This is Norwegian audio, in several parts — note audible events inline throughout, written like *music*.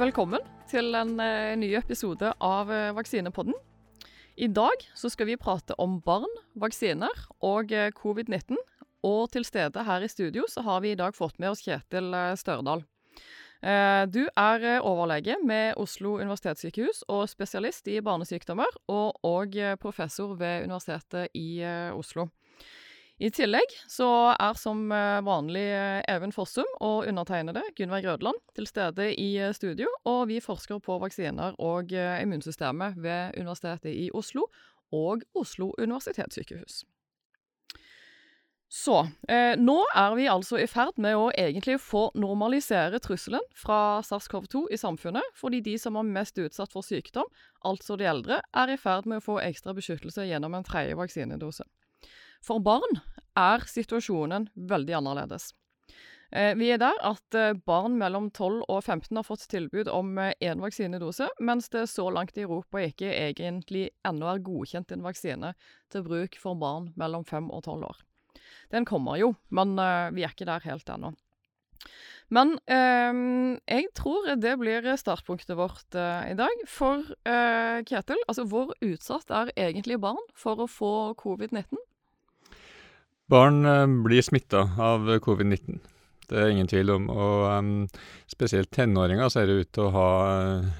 velkommen til en eh, ny episode av eh, Vaksinepodden. I dag skal vi prate om barn, vaksiner og eh, covid-19. Og til stede her i studio har vi i dag fått med oss Kjetil Størdal. Du er overlege med Oslo universitetssykehus og spesialist i barnesykdommer, og òg professor ved Universitetet i Oslo. I tillegg så er som eh, vanlig eh, Even Fossum og undertegnede Gunveig Rødland til stede i eh, studio, og vi forsker på vaksiner og immunsystemet ved Universitetet i Oslo og Oslo universitetssykehus. Så eh, nå er vi altså i ferd med å egentlig få normalisere trusselen fra SARS-CoV-2 i samfunnet, fordi de som er mest utsatt for sykdom, altså de eldre, er i ferd med å få ekstra beskyttelse gjennom en tredje vaksinedose. For barn er situasjonen veldig annerledes. Eh, vi er der at eh, barn mellom 12 og 15 har fått tilbud om eh, én vaksinedose, mens det så langt i Europa ikke egentlig ennå er godkjent en vaksine til bruk for barn mellom 5 og 12 år. Den kommer jo, men eh, vi er ikke der helt ennå. Men eh, jeg tror det blir startpunktet vårt eh, i dag. For eh, Ketil, altså hvor utsatt er egentlig barn for å få covid-19? Barn eh, blir smitta av covid-19. Det er ingen tvil om. Og em, spesielt tenåringer ser ut til å ha eh,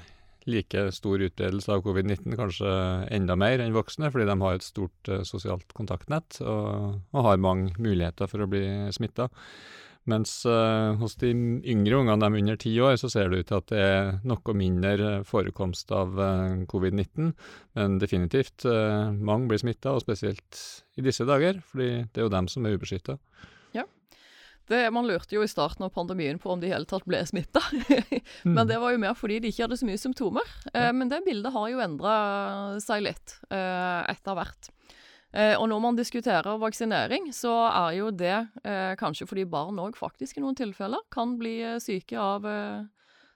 like stor utbredelse av covid-19, kanskje enda mer enn voksne, fordi de har et stort eh, sosialt kontaktnett og, og har mange muligheter for å bli smitta. Mens uh, hos de yngre ungene, de under ti år, så ser det ut til at det er noe mindre forekomst av uh, covid-19. Men definitivt, uh, mange blir smitta, og spesielt i disse dager, fordi det er jo dem som er ubeskytta. Det, man lurte jo i starten av pandemien på om de i hele tatt ble smitta. *laughs* Mm. Men det var jo mer fordi de ikke hadde så mye symptomer. Ja. men det bildet har jo endra seg litt eh, etter hvert. Eh, og når man diskuterer vaksinering, så er jo det eh, kanskje fordi barn òg faktisk i noen tilfeller kan bli eh, syke av eh,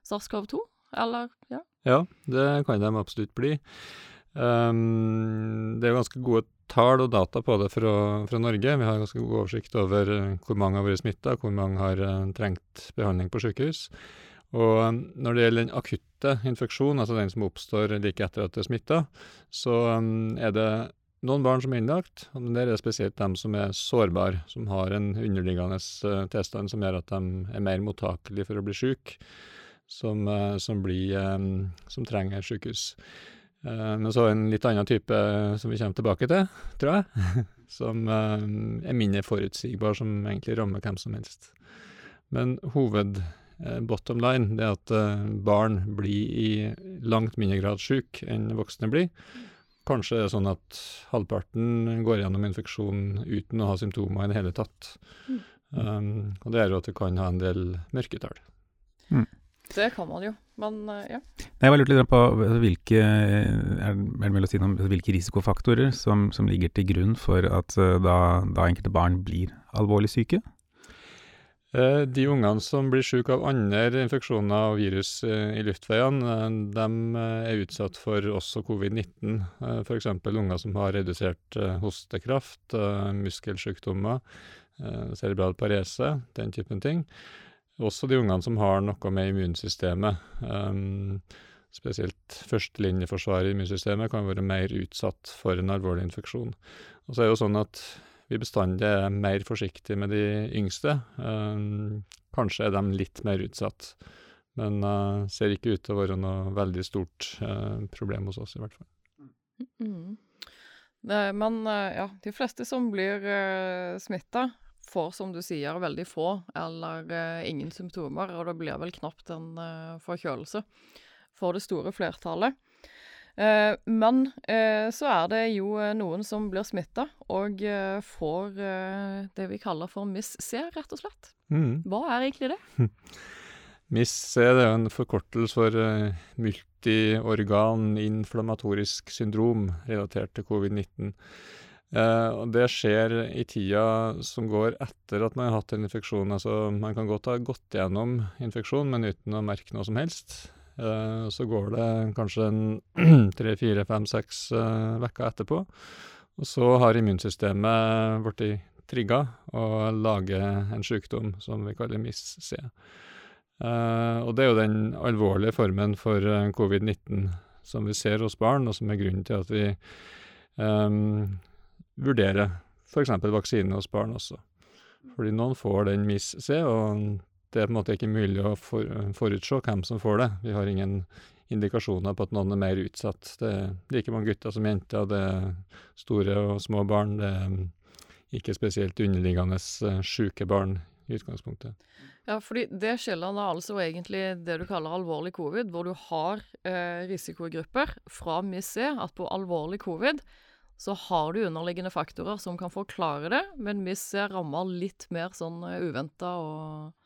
SARS-CoV-2. Eller ja. Ja, det kan de absolutt bli. Um, det er ganske gode tall og data på det fra, fra Norge. Vi har ganske god oversikt over eh, hvor mange har vært smitta, hvor mange har trengt behandling på sykehus. Og eh, når det gjelder den akutte infeksjonen, altså den som oppstår like etter at det er smitta, så um, er det noen barn som er innlagt, og der er det spesielt dem som er sårbare, som har en underliggende eh, tilstand som gjør at de er mer mottakelige for å bli syke, som, eh, som, blir, eh, som trenger sykehus. Eh, Men så en litt annen type som vi kommer tilbake til, tror jeg, *laughs* som er mindre forutsigbar, som egentlig rammer hvem som helst. Men hoved bottom line det er at barn blir i langt mindre grad syke enn voksne blir. Kanskje det er sånn at halvparten går gjennom infeksjonen uten å ha symptomer i det hele tatt. Mm. Um, og det gjør jo at det kan ha en del mørketall. Det kan man jo. Men eh, ja. Nei, Jeg var lurte litt på hvilke, er, det mulig å si noe hvilke risikofaktorer som, som ligger til grunn for at eh, da, da enkelte barn blir alvorlig syke? Eh, De ungene som blir syke av andre infeksjoner og virus eh, i luftveiene, eh, de er utsatt for også covid-19. Eh, F.eks. unger som har redusert hostekraft, muskelsykdommer, cerebral parese, den typen ting. Også de ungene som har noe med immunsystemet. Spesielt førstelinjeforsvaret i immunsystemet kan være mer utsatt for en alvorlig infeksjon. Og så er det jo sånn at vi bestandig er mer forsiktige med de yngste. Um, kanskje er de litt mer utsatt, men uh, ser ikke ut til å være noe veldig stort uh, problem hos oss, i hvert fall. Mm. Det, men eh, ja, de fleste som blir uh, smitta, får, som du sier, veldig få eller eh, ingen symptomer, og det blir vel knapt en eh, forkjølelse for det store flertallet. Eh, men eh, så er det jo eh, noen som blir smitta og får det vi kaller for Miss C, rett og slett. Mm. Hva er egentlig det? *laughs* MIS-C det er en forkortelse for uh, multiorgan syndrom relatert til covid-19. Eh, og det skjer i tida som går etter at man har hatt en infeksjon. Altså, man kan godt ha gått gjennom infeksjon, men uten å merke noe som helst. Eh, så går det kanskje en *clears throat* tre, fire, fem, seks uker etterpå. Og så har immunsystemet blitt trigga og lager en sykdom som vi kaller MIS-C. Eh, og det er jo den alvorlige formen for eh, covid-19 som vi ser hos barn, og som er grunnen til at vi um, vurderer f.eks. vaksine hos barn også. Fordi noen får den MIS-C, og det er på en måte ikke mulig å for, forutse hvem som får det. Vi har ingen indikasjoner på at noen er mer utsatt. Det er like mange gutter som jenter, det er store og små barn. Det er ikke spesielt underliggende syke barn i utgangspunktet. Ja, fordi det skiller da altså egentlig det du kaller alvorlig covid, hvor du har eh, risikogrupper fra MIS-C, at på alvorlig covid så har du underliggende faktorer som kan forklare det, men MIS-C rammer litt mer sånn uh, uventa og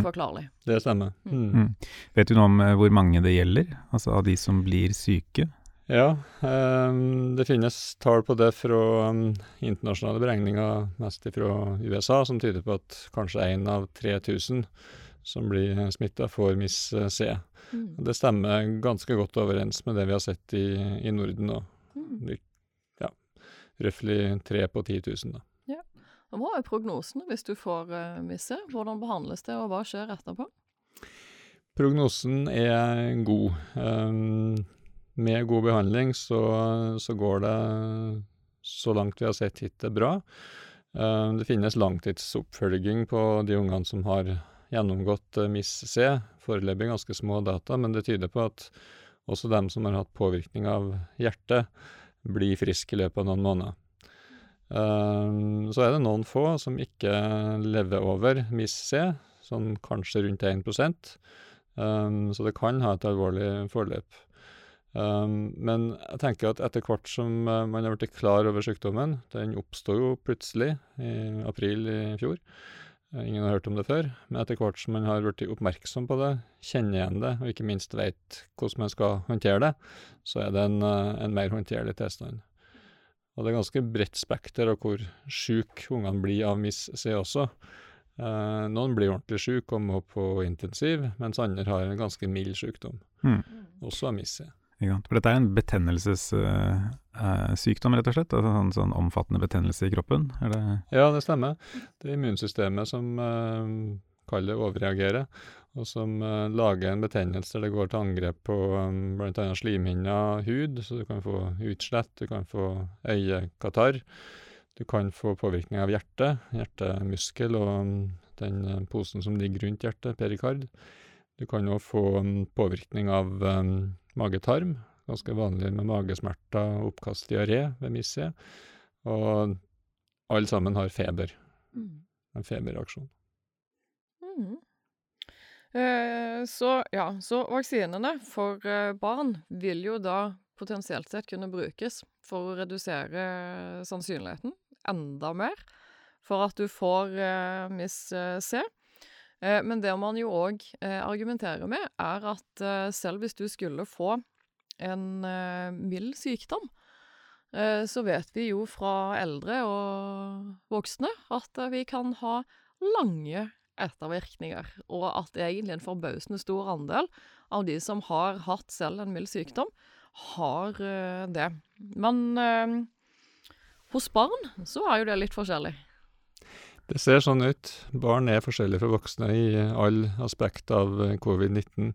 uforklarlig. Mm. Det stemmer. Mm. Mm. Vet du noe om uh, hvor mange det gjelder, altså av de som blir syke? Ja, um, det finnes tall på det fra um, internasjonale beregninger, mest fra USA, som tyder på at kanskje én av 3000 som blir smitta, får MIS-C. Mm. Det stemmer ganske godt overens med det vi har sett i, i Norden nå. Mm. Ja, røftlig tre på 10 000, da. Hva er prognosen hvis du får uh, MIS-C? Hvordan behandles det, og hva skjer etterpå? Prognosen er god. Um, med god behandling så, så, går det så langt vi har sett hittil bra. Uh, det finnes langtidsoppfølging på de ungene som har gjennomgått uh, MIS-C. Foreløpig ganske små data, men det tyder på at også dem som har hatt påvirkning av hjertet, blir friske i løpet av noen måneder. Uh, så er det noen få som ikke lever over MIS-C, sånn kanskje rundt 1 um, Så det kan ha et alvorlig forløp. Um, men jeg tenker at etter hvert som uh, man har blitt klar over sykdommen Den oppstod jo plutselig i april i fjor. Ingen har hørt om det før. Men etter hvert som man har blitt oppmerksom på det, kjenner igjen det, og ikke minst vet hvordan man skal håndtere det, så er det en, uh, en mer håndterlig tilstand. Og det er ganske bredt spekter av hvor sjuke ungene blir av MIS-C også. noen blir ordentlig sjuke og må på intensiv, mens andre har en ganske mild sykdom. Mm. Også av MIS-C. For dette er en betennelsessykdom, uh, rett og slett? Altså sånn, sånn, omfattende betennelse i kroppen? Det ja, det stemmer. Det er immunsystemet som uh, kaller overreagerer, og som uh, lager en betennelse der det går til angrep på um, bl.a. slimhinner, hud, så du kan få utslett, du kan få øyekatarr. Du kan få påvirkning av hjertet, hjertemuskel og um, den posen som ligger rundt hjertet, perikard. Du kan òg få um, påvirkning av um, mage-tarm. Ganske vanlig med magesmerter, oppkast, diaré ved MIS-C. Og alle sammen har feber. Mm. En feberreaksjon. Mm. Eh, så ja, så vaksinene for eh, barn vil jo da potensielt sett kunne brukes for å redusere sannsynligheten enda mer for at du får eh, MIS-C. Eh, men det man jo òg argumenterer med, er at selv hvis du skulle få en mild sykdom, så vet vi jo fra eldre og voksne at vi kan ha lange ettervirkninger, og at egentlig en forbausende stor andel av de som har hatt selv en mild sykdom, har det. Men hos barn så er jo det litt forskjellig. Det ser sånn ut. Barn er forskjellige fra voksne i alle aspekt av eh, covid-19.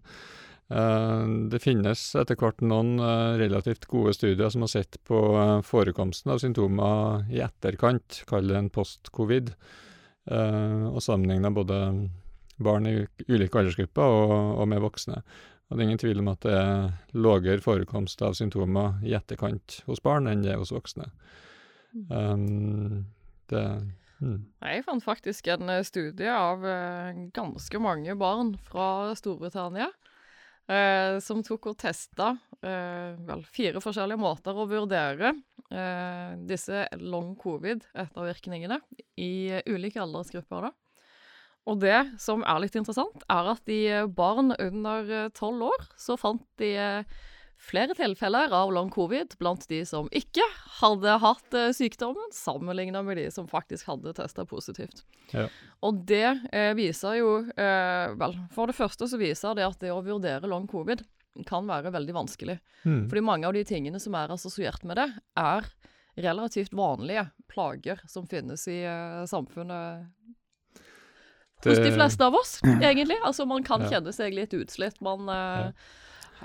Eh, det finnes etter hvert noen eh, relativt gode studier som har sett på forekomsten av symptomer i etterkant, kall det en post-covid, og sammenligna både barn i ulike aldersgrupper og, og, med voksne. Og det er ingen tvil om at det er lavere forekomst av symptomer i etterkant hos barn enn det er hos voksne. Um, det Mm. Jeg fant faktisk en eh, studie av eh, ganske mange barn fra Storbritannia. Eh, som tok og testa eh, vel, fire forskjellige måter å vurdere eh, disse long covid-ettervirkningene i ulike aldersgrupper. da. Og det som er litt interessant, er at i barn under tolv år så fant de flere tilfeller av long covid blant de som ikke hadde hatt eh, sykdommen, sammenligna med de som faktisk hadde testa positivt. Ja. Og det eh, viser jo eh, Vel, for det første så viser det at det å vurdere long covid kan være veldig vanskelig. Mm. Fordi mange av de tingene som er assosiert med det, er relativt vanlige plager som finnes i eh, samfunnet hos de fleste av oss, *clears throat* egentlig. Altså, man kan Ja. kjenne seg litt utslitt. Man eh,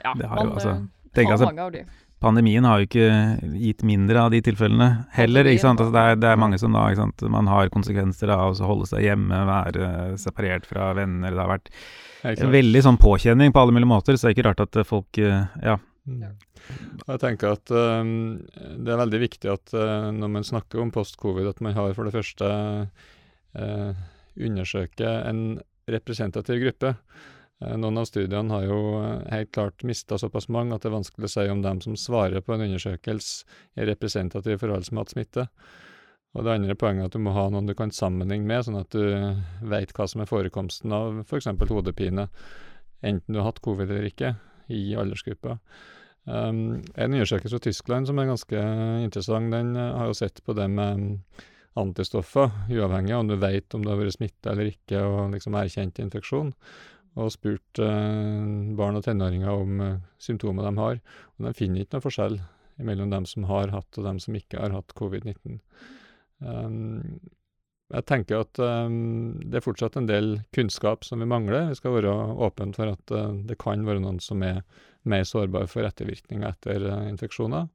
Ja, Det har jo man altså- eh, tenk har altså- mange av de. Pandemien har jo ikke gitt mindre av de tilfellene heller, ikke sant. Altså det, er, det er mange som da, ikke sant, man har konsekvenser av å holde seg hjemme, være separert fra venner. Det har vært en veldig sånn påkjenning på alle mulige måter, så det er ikke rart at folk ja. Ja. Mm. Jeg tenker at um, det er veldig viktig at uh, når man snakker om post-covid, at man har for det første uh, undersøker en representativ gruppe. Eh, Noen av studiene har jo eh, helt klart mista såpass mange at det er vanskelig å si om dem som svarer på en undersøkelse, er representative for alle som har hatt smitte. Og det andre poenget er at du må ha noen du kan sammenligne med, sånn at du veit hva som er forekomsten av f.eks. hodepine, enten du har hatt covid eller ikke, i aldersgruppa. Um, en undersøkelse fra Tyskland som er ganske interessant, den eh, har jo sett på det med mm, antistoffer, uavhengig av om du vet om du har vært smitta eller ikke, og liksom erkjent infeksjon, og spurt eh, barn og tenåringer om eh, symptomer de har. Og de finner ikke noe forskjell mellom dem som har hatt og dem som ikke har hatt covid-19. Um, jeg tenker at det er fortsatt en del kunnskap som vi mangler. Vi skal være åpne for at eh, det kan være noen som er mer sårbare for ettervirkninger etter eh, infeksjoner.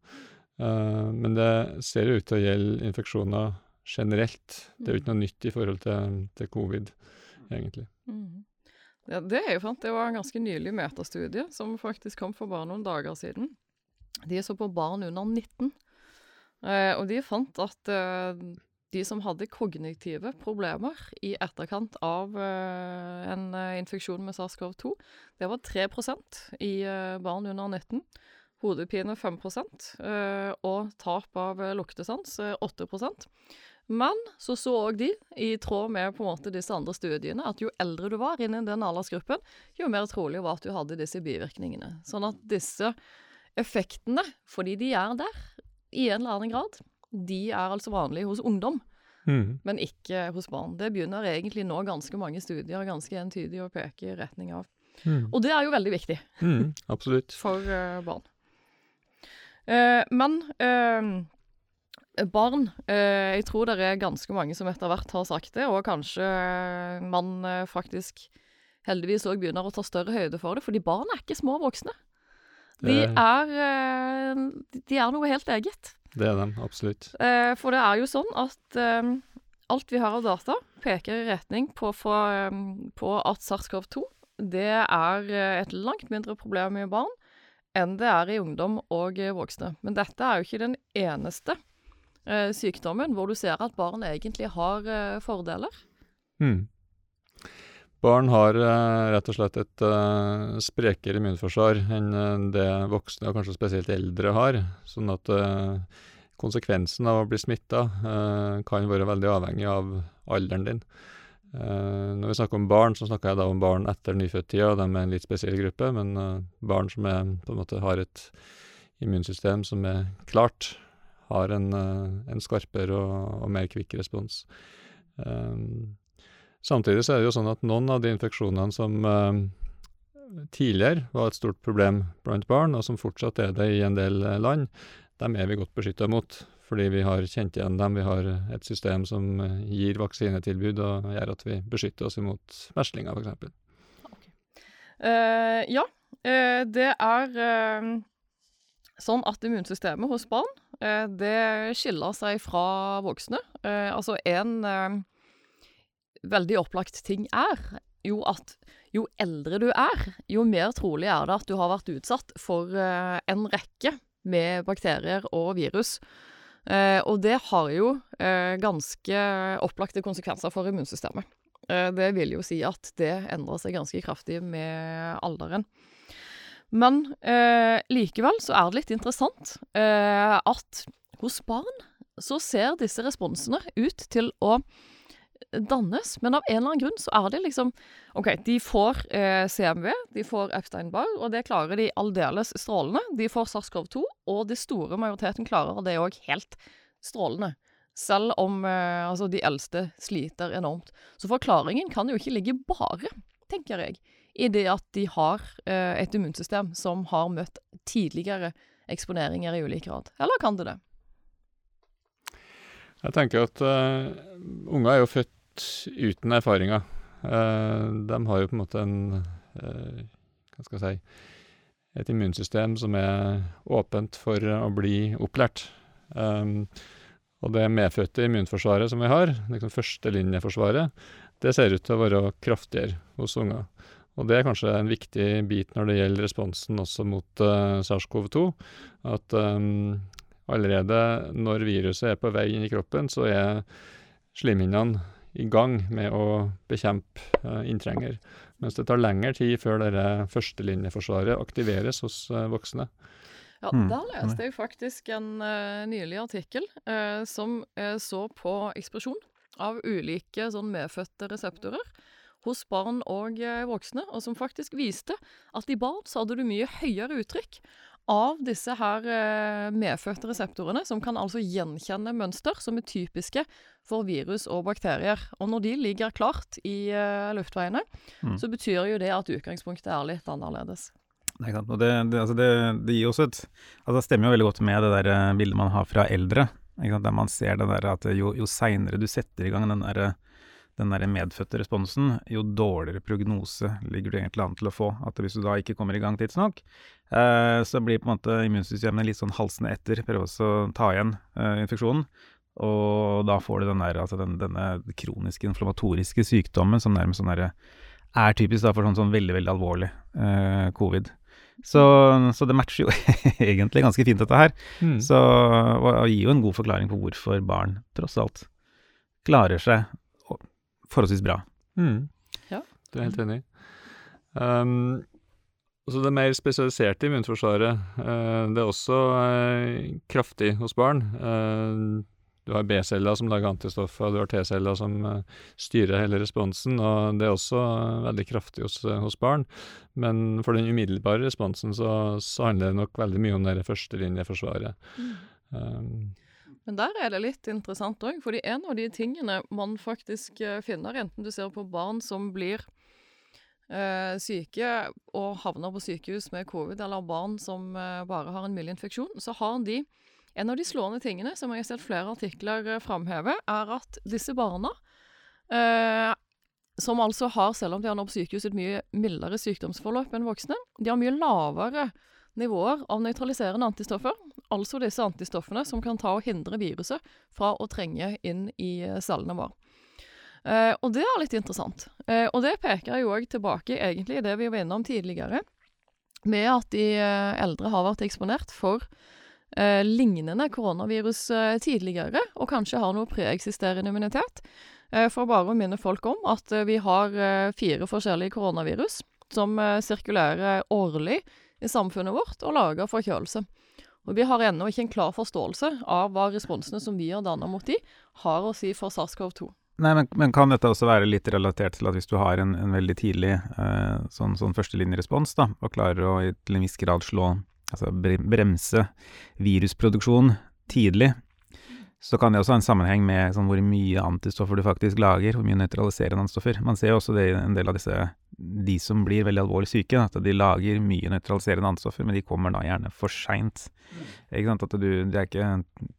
Eh, men det ser ut til å gjelde infeksjoner generelt. Det er jo ikke noe nytt i forhold til, til covid, egentlig. Mhm. Ja, det er jo sant. Det var en ganske nylig metastudie som faktisk kom for bare noen dager siden. De så på barn under 19, eh, og de fant at eh, de som hadde kognitive problemer i etterkant av eh, en infeksjon med SARS-CoV-2, det var 3% i barn under 19. Hodepine 5 eh, og tap av luktesans eh, 8 men så så òg de, i tråd med på en måte disse andre studiene, at jo eldre du var innen den aldersgruppen, jo mer trolig var at du hadde disse bivirkningene. Sånn at disse effektene, fordi de er der i en eller annen grad, de er altså vanlige hos ungdom, Mm. men ikke hos barn. Det begynner egentlig nå ganske mange studier ganske entydig å peke i retning av. Mm. Og det er jo veldig viktig Mm. Absolutt. for uh, barn. Uh, men eh, barn eh, Jeg tror det er ganske mange som etter hvert har sagt det, og kanskje eh, man eh, faktisk heldigvis òg begynner å ta større høyde for det, fordi barn er ikke små voksne. De er, de er noe helt eget. Det er dem, absolutt. Eh, for det er jo sånn at alt vi har av data, peker i retning på, for, på at SARS-CoV-2 det er et langt mindre problem i barn enn det er i ungdom og voksne. Men dette er jo ikke den eneste sykdommen hvor du ser at barn egentlig har eh, fordeler. Mm. Barn har eh, rett og slett et eh, sprekere immunforsvar enn eh, det voksne, og kanskje spesielt eldre, har. Sånn at eh, konsekvensen av å bli smitta kan være veldig avhengig av alderen din. Eh, når vi snakker om barn, så snakker jeg da om barn etter nyfødttida, de er en litt spesiell gruppe, men eh, barn som er, måte har et immunsystem som er klart, har en, eh, en skarpere og, og mer kvikk respons. Um, Samtidig så er det jo sånn at noen av de infeksjonene som eh, tidligere var et stort problem blant barn, og som fortsatt er det i en del eh, land, dem er vi godt beskytta mot. Fordi vi har kjent igjen dem, vi har et system som gir vaksinetilbud og gjør at vi beskytter oss imot meslinger, f.eks. Eh, ja, uh, det er eh, sånn at immunsystemet hos barn eh, det skiller seg fra voksne. Eh, altså en eh, veldig opplagt ting er jo at jo eldre du er, jo mer trolig er det at du har vært utsatt for en rekke med bakterier og virus. Og det har jo ganske opplagte konsekvenser for immunsystemet. Det vil jo si at det endrer seg ganske kraftig med alderen. Men eh, likevel så er det litt interessant eh, at hos barn så ser disse responsene ut til å dannes, men av en eller annen grunn så er det liksom OK, de får eh, CMV, de får Epstein-Barr, og det klarer de aldeles strålende. De får SARS-CoV-2, og det store majoriteten klarer det òg helt strålende. Selv om eh, altså de eldste sliter enormt. Så forklaringen kan jo ikke ligge bare, tenker jeg, i det at de har eh, et immunsystem som har møtt tidligere eksponeringer i ulik grad. Eller kan det det? Jeg tenker at uh, unger er jo født uten erfaringer. de har jo på en måte en Hva skal jeg si et immunsystem som er åpent for å bli opplært. Um, og det medfødte immunforsvaret som vi har, liksom førstelinjeforsvaret, det ser ut til å være kraftigere hos unger. Og det er kanskje en viktig bit når det gjelder responsen også mot uh, SARS-CoV-2. At um, allerede når viruset er på vei inn i kroppen, så er slimhinnene i gang med å bekjempe uh, inntrenger. Mens det tar lengre tid før dette førstelinjeforsvaret aktiveres hos uh, voksne. Ja, mm. Der leste jeg faktisk en uh, nylig artikkel uh, som uh, så på ekspresjon av ulike sånn medfødte reseptorer hos barn og voksne, og som faktisk viste at i barn så hadde du mye høyere uttrykk av disse her medfødte reseptorene, som kan altså gjenkjenne mønster som er typiske for virus og bakterier. Og når de ligger klart i luftveiene, mm. så betyr jo det at utgangspunktet er litt annerledes. Nei, og det, det, altså det, det, gir også et altså Det stemmer jo veldig godt med det der eh, bildet man har fra eldre, der man ser det der at jo, jo seinere du setter i gang den der, den der medfødte responsen, jo dårligere prognose ligger du egentlig an til å få. At hvis du da ikke kommer i gang tidsnok, eh, så blir på en måte immunsystemet litt sånn halsende etter, prøver også å ta igjen eh, infeksjonen. Og da får du den der, altså den, denne kroniske inflammatoriske sykdommen som nærmest sånn der, er typisk da for sånn, sånn veldig, veldig alvorlig eh, covid. Så, så, det matcher jo *laughs* egentlig ganske fint, dette her. Mm. Så, og, og gir jo en god forklaring på hvorfor barn tross alt klarer seg forholdsvis bra. Mm. Ja. Du er helt enig. Um, så det mer spesialiserte immunforsvaret, uh, det er også uh, kraftig hos barn. Uh, du har B-celler som lager antistoffer, og du har T-celler som uh, styrer hele responsen. og Det er også uh, veldig kraftig hos, uh, hos, barn. Men for den umiddelbare responsen så, så handler det nok veldig mye om det førstelinjeforsvaret. Mm. Um, men der er det litt interessant òg, fordi en av de tingene man faktisk finner, enten du ser på barn som blir eh, syke og havner på sykehus med covid, eller barn som eh, bare har en mild infeksjon, så har de en av de slående tingene som jeg har sett flere artikler eh, framheve, er at disse barna, eh, som altså har, selv om de har nå på sykehus, et mye mildere sykdomsforløp enn voksne, de har mye lavere nivåer av nøytraliserende antistoffer, altså disse antistoffene som kan ta og hindre viruset fra å trenge inn i eh, cellene våre. Eh, og det er litt interessant. Eh, og det peker jo òg tilbake egentlig i det vi var innom tidligere, med at de eh, eldre har vært eksponert for eh, lignende koronavirus eh, tidligere, og kanskje har noe preeksisterende immunitet. For bare å minne folk om at vi har fire forskjellige koronavirus som sirkulerer årlig i samfunnet vårt og lager forkjølelse. Og Vi har ennå ikke en klar forståelse av hva responsene som vi har dannet mot de, har å si for SARS-CoV-2. Nei, men, men, kan dette også være litt relatert til at hvis du har en, en veldig tidlig eh, sånn, sånn førstelinjerespons, da, og klarer å til en viss grad slå altså bremse virusproduksjon tidlig, så kan det også ha en sammenheng med sånn, hvor mye antistoffer du faktisk lager, hvor mye nøytraliserende antistoffer. Man ser jo også det i en del av disse, de som blir veldig alvorlig syke, at de lager mye nøytraliserende antistoffer, men de kommer da gjerne for seint. At du, det er ikke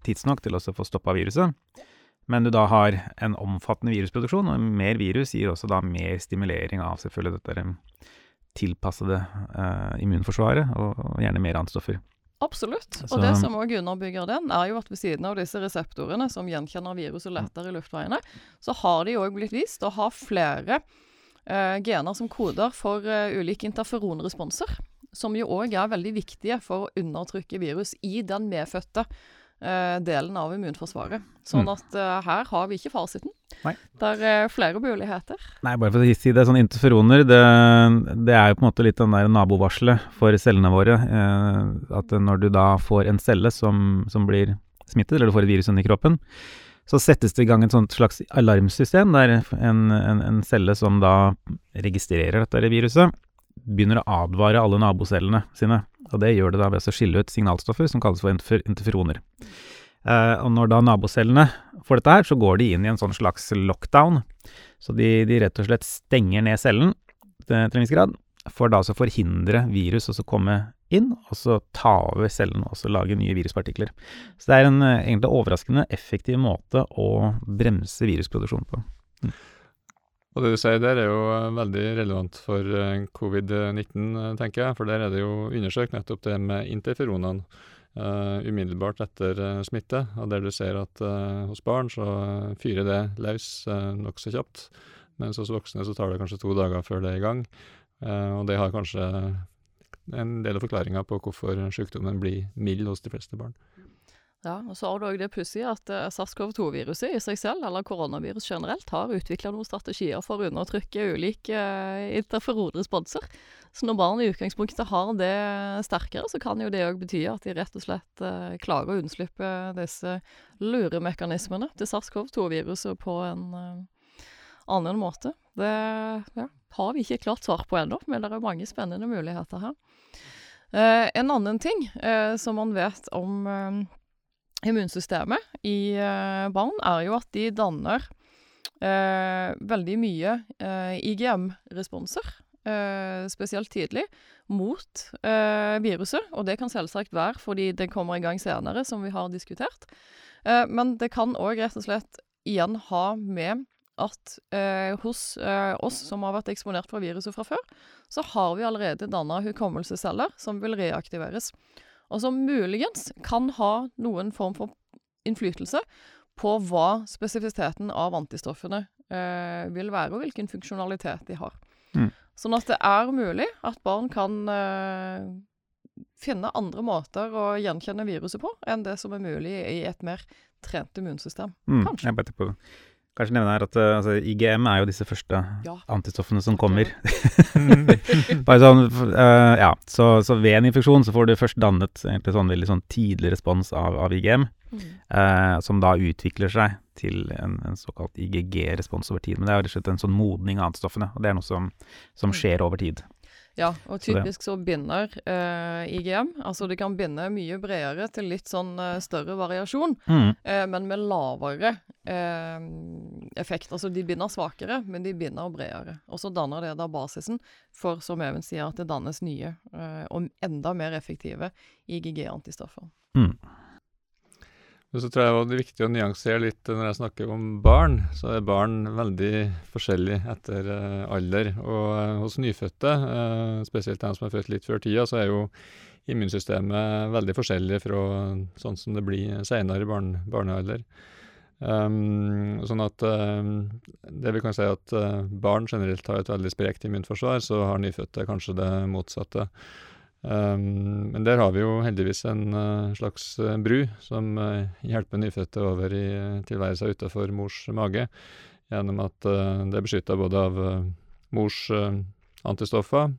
tidsnok til å få stoppa viruset. Men du da har en omfattende virusproduksjon, og mer virus gir også da mer stimulering av selvfølgelig dette tilpassede uh, immunforsvaret, og, og, gjerne mer antistoffer. Absolutt. Og Så, det som òg underbygger den, er jo at ved siden av disse reseptorene som gjenkjenner viruset lettere i luftveiene, så har de òg blitt vist å ha flere eh, gener som koder for eh, ulike interferonresponser. Som jo òg er veldig viktige for å undertrykke virus i den medfødte delen av immunforsvaret. Sånn mm. at uh, her har vi ikke fasiten. Nei. Det er uh, flere muligheter. Nei, bare for å si det, sånn interferoner, det, det, er jo på en måte litt den der nabovarselet for cellene våre. at når du da får en celle som, som blir smittet, eller du får et virus inni kroppen, så settes det i gang et sånt slags alarmsystem der en, en, en celle som da registrerer dette viruset, begynner å advare alle nabocellene sine. Og det gjør det da ved å skille ut signalstoffer som kalles for interferoner. Eh, og når da nabocellene får dette her, så går de inn i en sånn slags lockdown. Så de, de rett og slett stenger ned cellen til en viss grad, for da å forhindre virus å komme inn, og så ta over cellen og lage nye viruspartikler. Så det er en eh, egentlig overraskende effektiv måte å bremse virusproduksjon på. Mm. Og det du sier der er jo veldig relevant for covid-19, tenker jeg. For der er det jo undersøkt nettopp det med interferonene uh, umiddelbart etter uh, smitte. Og der du ser at uh, hos barn så fyrer det løs uh, nokså kjapt. Mens hos voksne så tar det kanskje to dager før det er i gang. og det har kanskje en del av forklaringa på hvorfor sykdommen blir mild hos de fleste barn. Ja, og så har du òg det pussige at uh, SARS-CoV-2-viruset i seg selv, eller koronavirus generelt, har utvikla noen strategier for å undertrykke ulike uh, interferonresponser. Så når barn i utgangspunktet har det sterkere, så kan jo det òg bety at de rett og slett uh, klarer å unnslippe disse luremekanismene til SARS-CoV-2-viruset på en annen måte. Det ja, har vi ikke klart svar på ennå, men det er mange spennende muligheter her. en annen ting som man vet om immunsystemet i eh, barn, er jo at de danner eh, veldig mye eh, IGM-responser, eh, spesielt tidlig, mot eh, viruset. Og det kan selvsagt være fordi det kommer i gang senere, som vi har diskutert. Eh, men det kan òg rett og slett igjen ha med at hos oss som har vært eksponert for viruset fra før, så har vi allerede danna hukommelsesceller som vil reaktiveres og som muligens kan ha noen form for innflytelse på hva spesifisiteten av antistoffene eh, vil være, og hvilken funksjonalitet de har. Mm. Sånn at det er mulig at barn kan eh, finne andre måter å gjenkjenne viruset på enn det som er mulig i et mer trent immunsystem. Mm. Kanskje. Jeg Kanskje nevne her at uh, altså, IGM er jo disse første ja. antistoffene som kommer. *laughs* Bare sånn, uh, ja, så, så, ved en infeksjon så får du først dannet egentlig sånn veldig sånn tidlig respons av, av IGM, mm. uh, som da utvikler seg til en, en såkalt IGG-respons over tid. Men det er jo rett og slett en sånn modning av antistoffene, og det er noe som, som mm. skjer over tid. Ja, og typisk så, binder uh, eh, IGM. Altså det kan binde mye bredere til litt sånn uh, større variasjon, mm. uh, men med lavere effekt. Altså de binder svakere, men de binder bredere. Og så danner det da basisen for, som Even sier, at det dannes nye og enda mer effektive IGG-antistoffer. Mm. Men så tror jeg det er viktig å nyansere litt når jeg snakker om barn. Så er barn veldig forskjellige etter uh, alder. Og uh, hos nyfødte, uh, spesielt de som er født litt før tida, så er jo immunsystemet veldig forskjellig fra sånn som det blir seinere i barn, barnealder. Um, sånn at det vi kan si at barn generelt har et veldig sprekt immunforsvar, så har nyfødte kanskje det motsatte. Um, men der har vi jo heldigvis en uh, slags uh, bru som uh, hjelper nyfødte over i tilværelsen utafor mors mage, gjennom at det er beskytta både av mors antistoffer,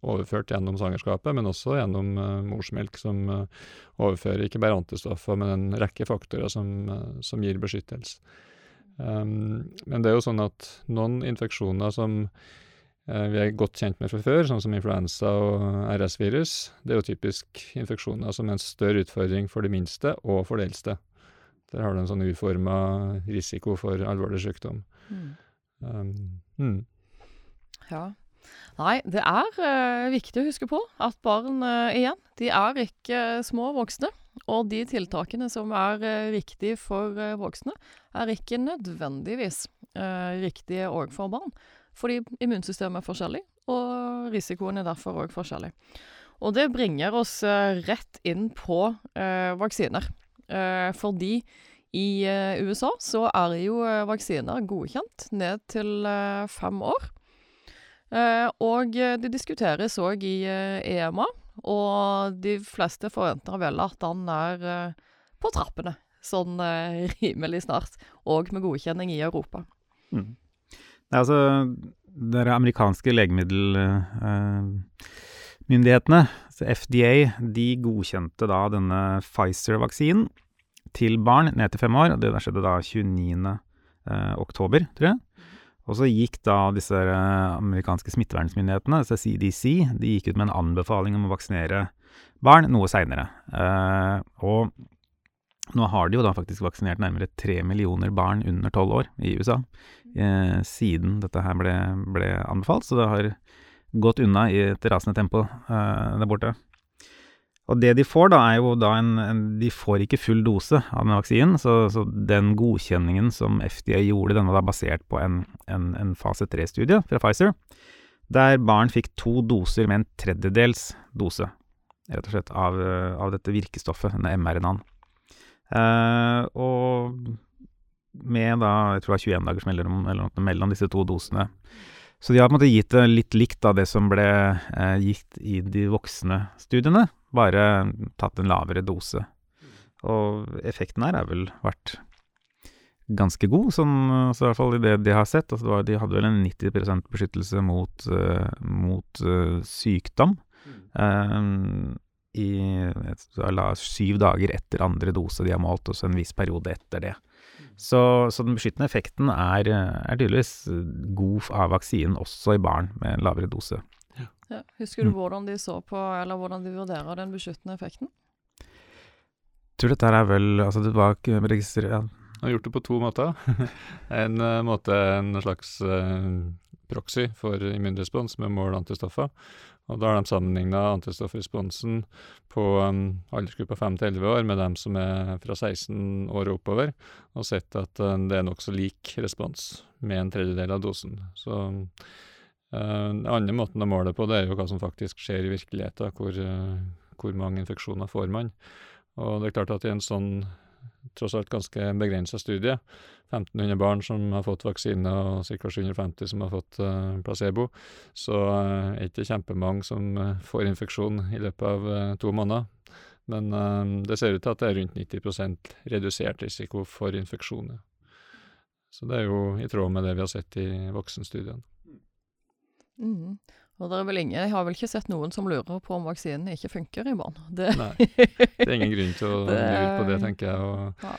overført gjennom svangerskapet, men også gjennom morsmelk, som overfører ikke bare antistoffer, men en rekke faktorer som, som gir beskyttelse. Um, men det er jo sånn at noen infeksjoner som Eh, vi er godt kjent med fra før, sånn som influensa og RS-virus. Det er jo typisk infeksjoner som er en større utfordring for de minste og for de eldste. Der har du en sånn uforma risiko for alvorlig sykdom. Mm. Um, mm. Ja. Nei, det er uh, viktig å huske på at barn uh, igjen, de er ikke uh, små voksne. Og de tiltakene som er riktige for voksne, er ikke nødvendigvis riktige òg for barn. Fordi immunsystemet er forskjellig, og risikoen er derfor òg forskjellig. Og det bringer oss uh, rett inn på eh, vaksiner. Eh, fordi i USA så er jo vaksiner godkjent ned til fem år. og det diskuteres òg i EMA, og de fleste forventer vel at den er på trappene sånn *laughs* rimelig snart, og med godkjenning i Europa. Mm. Nei, altså, de amerikanske legemiddelmyndighetene, uh, FDA, de godkjente da denne Pfizer-vaksinen til barn ned til fem år. Det skjedde da 29. Uh, oktober, tror jeg. Og så gikk da disse uh, amerikanske smittevernmyndighetene, altså CDC, de gikk ut med en anbefaling om å vaksinere barn noe seinere. Og nå har de jo da faktisk vaksinert nærmere tre millioner barn under tolv år i USA eh, siden dette her ble, ble, anbefalt, så det har gått unna i et rasende tempo eh, der borte. Og det de får, da, er jo da en, en De får ikke full dose av den vaksinen, så, så den godkjenningen som FDA gjorde, den var da basert på en, en, en fase tre-studie fra Pfizer, der barn fikk to doser med en tredjedels dose, rett og slett, av, av dette virkestoffet, denne mRNA-en. Eh, og med da, jeg tror det var 21 dagers mellom, mellom disse to dosene. Så de har på en måte gitt det litt likt av det som ble eh, gitt i de voksne studiene, bare tatt en lavere dose. Og effekten her har vel vært ganske god, sånn, så i hvert fall i det de har sett. Altså var, de hadde vel en 90 beskyttelse mot, uh, mot uh, sykdom. Uh, I la, syv dager etter andre dose de har målt, og så en viss periode etter det. Så, så, den beskyttende effekten er, er, tydeligvis god av vaksinen også i barn med en lavere dose. Ja. Husker du mm. hvordan de så på, eller hvordan de vurderer den beskyttende effekten? Jeg tror dette er vel Altså, det var ikke registrert ja. Har gjort det på to måter. *laughs* en uh, måte en slags uh, proxy for immunrespons med mål antistoffer. Og da har de sammenligna antistoffresponsen på um, aldersgruppa 5 til 11 år med dem som er fra 16 år og oppover, og sett at uh, det er nokså lik respons med en tredjedel av dosen. Så uh, Den andre måten å måle på, det er jo hva som faktisk skjer i virkeligheten, hvor, uh, hvor mange infeksjoner får man. Og det er klart at i en sånn tross alt ganske begrensa studie. 1500 barn som har fått vaksine, og ca. 750 som har fått uh, placebo. Så uh, er det ikke kjempemange som uh, får infeksjon i løpet av to måneder. Men det ser ut til at det er rundt 90% redusert risiko for infeksjoner. Så det er jo i tråd med det vi har sett i voksenstudiene. Mm. Og det er vel ingen, Jeg har vel ikke sett noen som lurer på om vaksinen ikke funker i barn. *laughs* Det. Nei, det er ingen grunn til å *laughs* lure på det, tenker jeg. Og ja.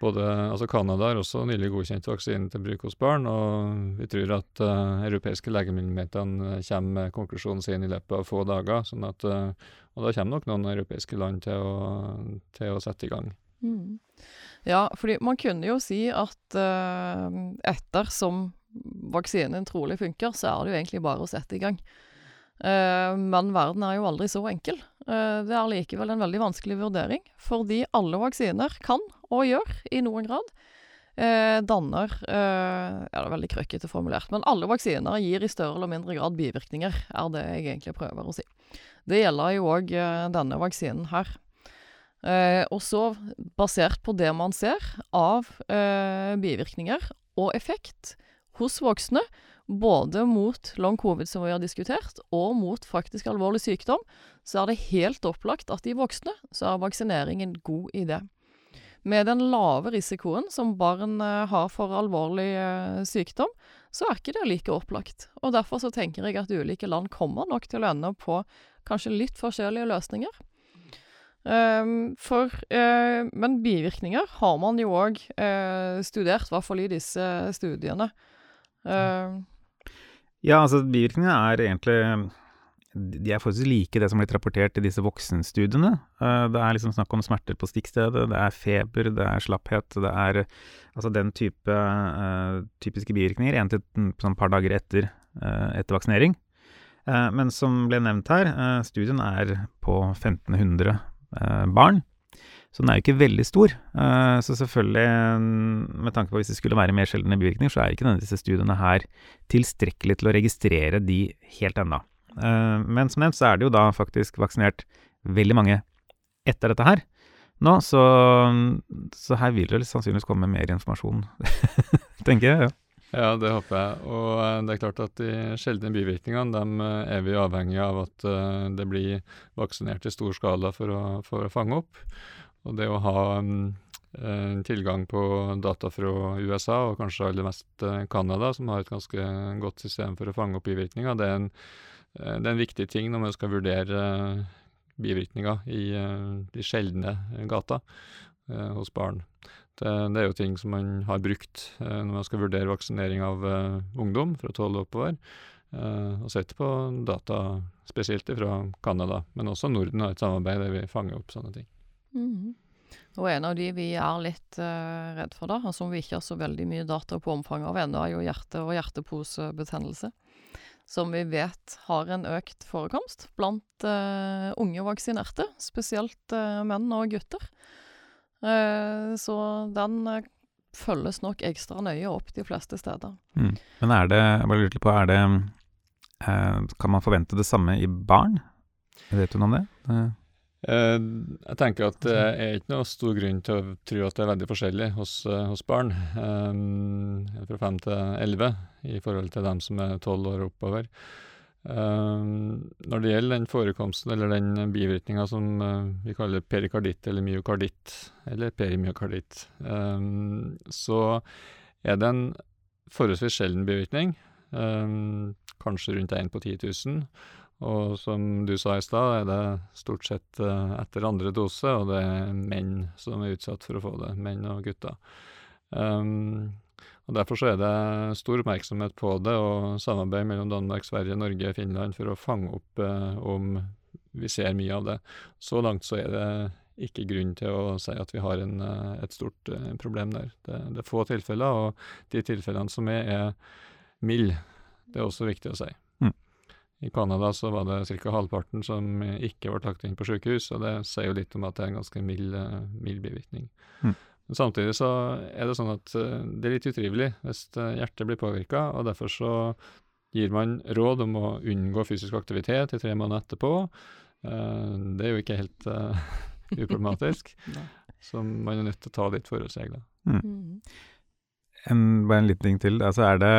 både, altså Canada har også nylig godkjent vaksinen til bruk hos barn, og vi tror at uh, europeiske legemiddelmyndighetene kommer med konklusjonen sin i løpet av få dager. sånn at, uh, Og da kommer nok noen europeiske land til å, til å sette i gang. Mm. Ja, fordi man kunne jo si at uh, ettersom vaksinen trolig funker, så er det jo egentlig bare å sette i gang. Uh, men verden er jo aldri så enkel. Uh, det er likevel en veldig vanskelig vurdering, fordi alle vaksiner kan, og gjør i noen grad, uh, danner Ja, det er veldig krøkkete formulert, men alle vaksiner gir i større eller mindre grad bivirkninger, er det jeg egentlig prøver å si. Det gjelder jo òg denne vaksinen her. og så, basert på det man ser av bivirkninger og effekt hos voksne, både mot long covid, som vi har diskutert, og mot faktisk alvorlig sykdom, så er det helt opplagt at i voksne så er vaksinering en god idé. Med den lave risikoen som barn eh, har for alvorlig eh, sykdom, så er ikke det like opplagt. Og Derfor så tenker jeg at ulike land kommer nok til å ende på kanskje litt forskjellige løsninger. Um, for, uh, men bivirkninger har man jo òg uh, studert, i hvert fall i disse studiene. Uh, ja, altså bivirkningene er egentlig De er forholdsvis like det som blitt rapportert i disse voksenstudiene. Uh, det er liksom snakk om smerter på stikkstedet, det er feber, det er slapphet, det er altså den type uh, typiske bivirkninger en til sånn par dager etter, etter vaksinering. men som ble nevnt her, studien er på 1500 barn. Så den er jo ikke veldig stor. Uh, så selvfølgelig, mm, med tanke på hvis det skulle være mer sjeldne bivirkninger, så er ikke denne, disse studiene her tilstrekkelig til å registrere de helt ennå. Uh, men som nevnt så er det jo da faktisk vaksinert veldig mange etter dette her nå, så, så her vil det sannsynligvis komme mer informasjon, *laughs* tenker jeg. ja. Ja, det håper jeg. Og uh, det er klart at de sjeldne bivirkningene dem er vi avhengig av at det blir vaksinert i stor skala for å, for å fange opp. Og det å ha um, tilgang på data fra USA, og kanskje aller mest uh, Canada, som har et ganske godt system for å fange opp bivirkninger, det er en, uh, det er en viktig ting når man skal vurdere bivirkninger i de sjeldne gata hos barn. Det, det, er jo ting som man har brukt når man skal vurdere vaksinering av ungdom fra tolv og oppover. og sett på data spesielt fra Canada, men også Norden har et samarbeid der vi fanger opp sånne ting. Mm. Og en av de vi er litt uh, redd for, da, og som vi ikke har så veldig mye data på omfanget av ennå, er jo hjerte- og hjerteposebetennelse. som vi vet har en økt forekomst blant uh, unge vaksinerte, spesielt uh, menn og gutter. Så den følges nok ekstra nøye opp de fleste steder. Mm. Men er det, jeg bare lurte på, er det Kan man forvente det samme i barn? Vet du noe om det? Eh, jeg tenker at det er ikke noe stor grunn til å tro at det er veldig forskjellig hos, eh, hos barn. um, fra fem til elleve i forhold til dem som er tolv år og oppover. Um, når det gjelder den forekomsten, eller den bivirkninga som uh, vi kaller perikarditt eller myokarditt, eller perimyokarditt, um, så er det en forholdsvis sjelden bivirkning. eh, kanskje rundt 1 på 10 000. Og som du sa i stad, er det stort sett eh, etter andre dose, og det er menn som er utsatt for å få det. Menn og gutter. Um, og Derfor så er det stor oppmerksomhet på det, og samarbeid mellom Danmark, Sverige, Norge, Finland for å fange opp eh, om vi ser mye av det. Så langt så er det ikke grunn til å si at vi har en, eh, et stort eh, problem der. Det, det er få tilfeller, og de tilfellene som er, er milde. Det er også viktig å si. Mm. I Canada så var det ca. halvparten som ikke ble lagt inn på sykehus, og det sier jo litt om at det er en ganske mild, eh, mild bivirkning. Mm. Men samtidig så er det sånn at eh, det er litt utrivelig hvis eh, hjertet blir påvirka, og derfor så gir man råd om å unngå fysisk aktivitet i tre måneder etterpå. Eh, Det er jo ikke helt uh, *laughs* uproblematisk, *laughs* så man er nødt til å ta litt forholdsregler. Mm. En, bare en liten ting til. Altså er det,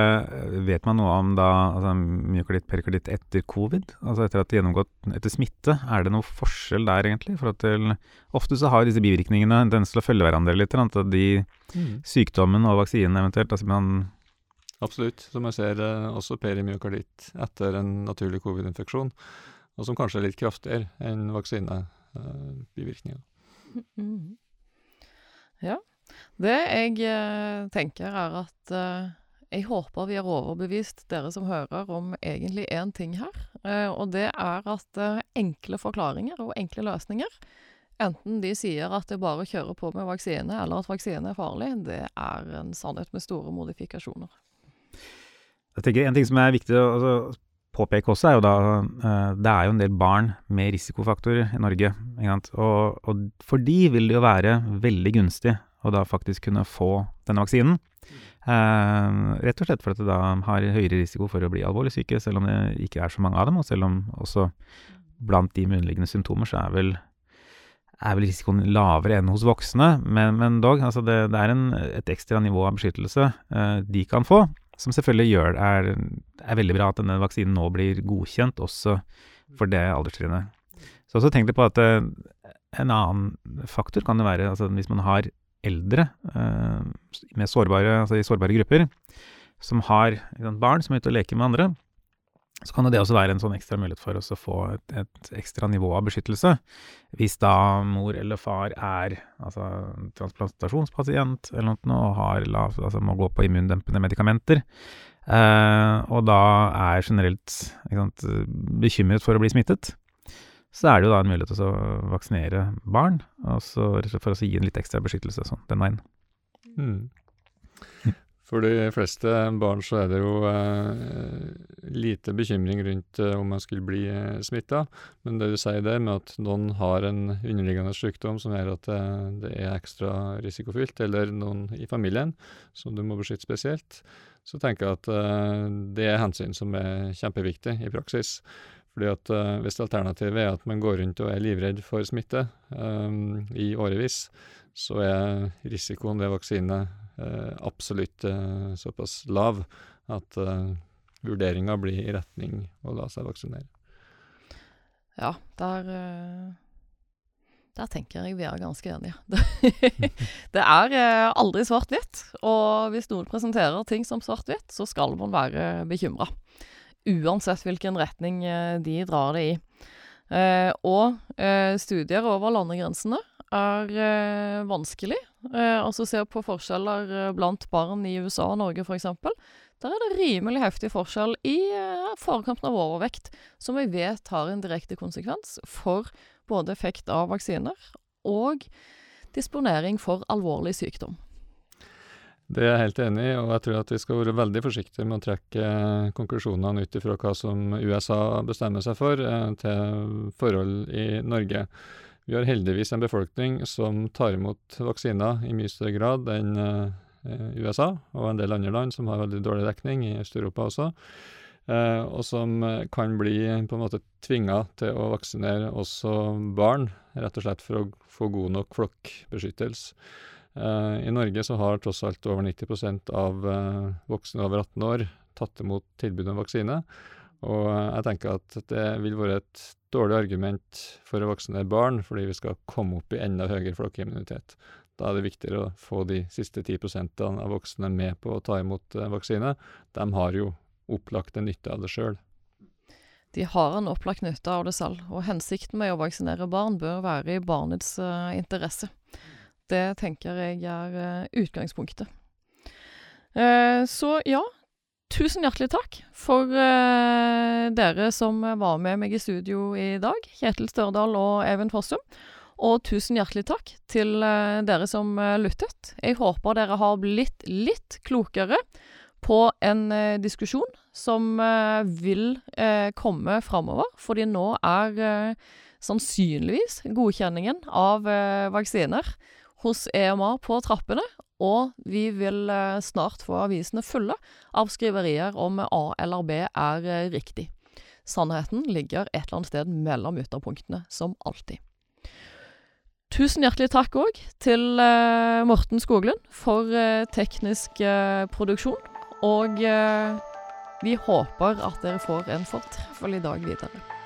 vet man noe om da altså myokarditt, perikarditt etter covid? Altså etter at det gjennomgått etter smitte? Er det noe forskjell der, egentlig? For at til, ofte så har disse bivirkningene en tendens til å følge hverandre litt. At de sykdommen og vaksinen eventuelt altså man, Absolutt. Som jeg ser eh, også perimyokarditt etter en naturlig covid-infeksjon, og som kanskje er litt kraftigere enn vaksinebivirkninger. Mm. Ja. Det jeg eh, tenker, er at eh, jeg håper vi har overbevist dere som hører om egentlig én ting her. Eh, og det er at enkle forklaringer og enkle løsninger, enten de sier at det bare kjører på med vaksine, eller at vaksine er farlig, det er en sannhet med store modifikasjoner. Jeg tenker En ting som er viktig å altså, påpeke også, er jo da Det er jo en del barn med risikofaktorer i Norge. Og for de vil det jo være veldig gunstig å da faktisk kunne få denne vaksinen. Eh, rett og slett fordi det da har høyere risiko for å bli alvorlig syke, selv om det ikke er så mange av dem. Og selv om også blant de med underliggende symptomer så er vel, er vel risikoen lavere enn hos voksne. Men, men dog, altså det, det er en, et ekstra nivå av beskyttelse eh, de kan få. Som selvfølgelig gjør er, er veldig bra at denne vaksinen nå blir godkjent også for det alderstrinnet. Så også tenk deg på at eh, en annen faktor kan jo være altså hvis man har eldre eh, sårbare, altså i sårbare grupper, som har barn som er ute og leker med andre, så kan det også være en sånn ekstra mulighet for oss å få et, et ekstra nivå av beskyttelse. Hvis da mor eller far er altså transplantasjonspasient eller noe og har lav, altså må gå på immundempende medikamenter, eh, og da er generelt sant, bekymret for å bli smittet, så er det jo da en mulighet til å vaksinere barn, og så rett og slett for å gi en litt ekstra beskyttelse sånn, den veien. Mm. For de fleste barn så er det jo eh, lite bekymring rundt eh, om man skulle bli eh, smitta. Men det du sier der med at noen har en underliggende sykdom som gjør at det, det er ekstra risikofylt, eller noen i familien som du må beskytte spesielt, så tenker jeg at eh, det er hensyn som er kjempeviktig i praksis. Fordi at uh, Hvis alternativet er at man går rundt og er livredd for smitte um, i årevis, så er risikoen ved vaksine uh, absolutt uh, såpass lav at uh, vurderinga blir i retning å la seg vaksinere. Ja, der Der tenker jeg vi er ganske enige. *laughs* det er aldri svart-hvitt, og hvis noen presenterer ting som svart-hvitt, så skal man være bekymra. Uansett hvilken retning eh, de drar det i. Eh, og eh, studier over landegrensene er vanskelig. Altså se på forskjeller blant barn i USA og Norge, f.eks. Der er det rimelig heftig forskjell i forekomsten av overvekt, som vi vet har en direkte konsekvens for både effekt av vaksiner og disponering for alvorlig sykdom. Det er jeg helt enig i, og jeg tror at vi skal være veldig forsiktige med å trekke eh, konklusjonene ut ifra hva som USA bestemmer seg for, eh, til forhold i Norge. Vi har heldigvis en befolkning som tar imot vaksiner i mye større grad enn USA og en del andre land som har veldig dårlig dekning, i Øst-Europa også. Eh, og som kan bli på en måte tvinga til å vaksinere også barn, rett og slett for å få god nok flokkbeskyttelse. Eh, I Norge så har tross alt over 90 av eh, voksne over 18 år tatt imot tilbud om vaksine. Og jeg tenker at det vil være et dårlig argument for å vaksinere barn, fordi vi skal komme opp i enda høyere flokkimmunitet. Da er det viktigere å få de siste 10% av voksne med på å ta imot vaksine. De har jo opplagt en nytte av det sjøl. De har en opplagt nytte av det selv, og hensikten med å vaksinere barn bør være i barnets interesse. Det tenker jeg er uh, utgangspunktet. Uh, så ja, tusen hjertelig takk for dere som var med meg i studio i dag. Kjetil Størdal og Even Fossum. Og tusen hjertelig takk til dere som lyttet. Jeg håper dere har blitt litt klokere på en eh, diskusjon som eh, vil eh, komme framover. Fordi nå er eh, sannsynligvis godkjenningen av eh, vaksiner hos EMA på trappene. Og vi vil eh, snart få avisene fulle av skriverier om A eller B er riktig. Sannheten ligger et eller annet sted mellom ytterpunktene, som alltid. Tusen hjertelig takk òg til Morten Skoglund for teknisk produksjon. Og eh, vi håper at dere får en fortreffelig dag videre.